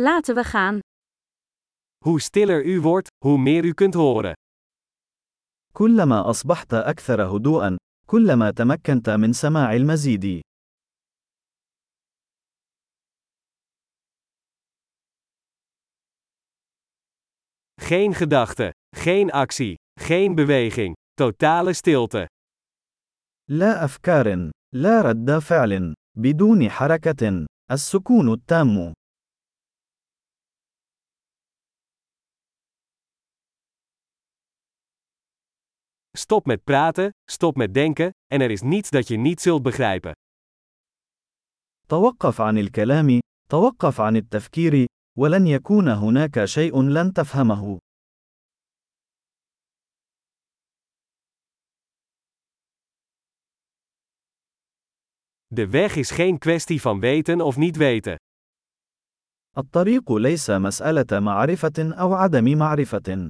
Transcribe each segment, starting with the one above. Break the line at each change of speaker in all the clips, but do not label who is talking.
Laten we gaan.
Hoe stiller u wordt, hoe meer u kunt horen.
كلما أصبحت أكثر هدوءا، كلما تمكنت من سماع المزيد.
Geen gedachte, geen actie, geen beweging, totale stilte.
لا أفكار، لا رد فعل، بدون حركة، السكون التام.
Stop met praten, stop met denken, en er is niets dat je niet zult begrijpen.
توقف عن الكلام، توقف عن التفكير، ولن يكون هناك شيء لن تفهمه.
De weg is geen kwestie van weten of niet weten.
الطريق ليس مسألة معرفة أو عدم معرفة.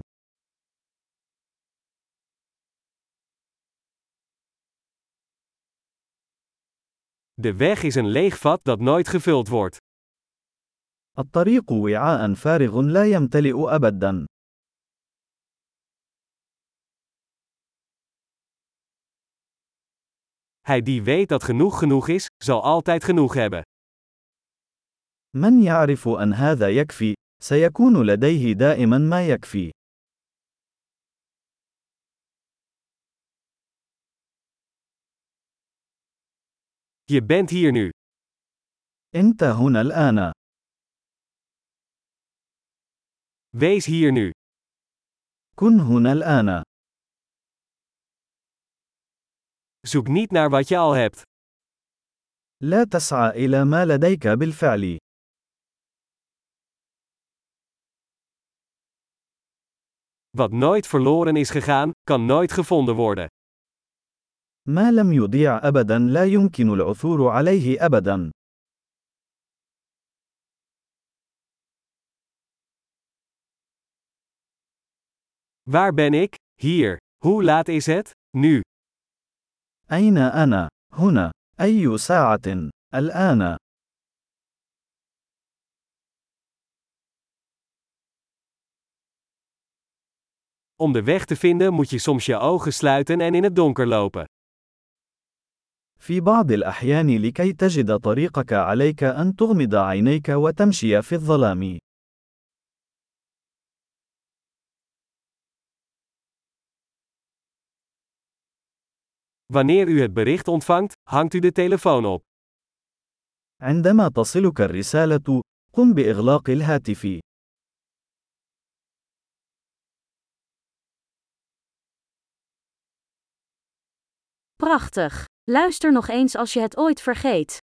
De weg is een leeg vat dat nooit gevuld wordt.
الطريق وعاء فارغ لا يمتلئ أبدا.
Hij die weet dat genoeg genoeg is, zal altijd genoeg hebben.
من يعرف أن هذا يكفي، سيكون لديه دائما ما يكفي.
Je bent hier nu.
أنت هنا الآن.
Wees hier nu.
كن هنا الآن.
Zoek niet naar wat je al hebt.
لا تسعى إلى ما لديك بالفعل.
Wat nooit verloren is gegaan, kan nooit gevonden worden.
ما لم يضيع أبدا لا يمكن العثور عليه أبدا.
Waar ben ik? Hier. Hoe laat is het? Nu.
أين أنا؟ هنا. أي ساعة؟ الآن.
Om de weg te vinden moet je soms je ogen sluiten en in het donker lopen.
في بعض الأحيان لكي تجد طريقك عليك أن تغمض عينيك وتمشي في الظلام.
Wanneer u het bericht ontvangt, hangt u de telefoon op.
عندما تصلك الرسالة، قم بإغلاق الهاتف.
Prachtig. Luister nog eens als je het ooit vergeet.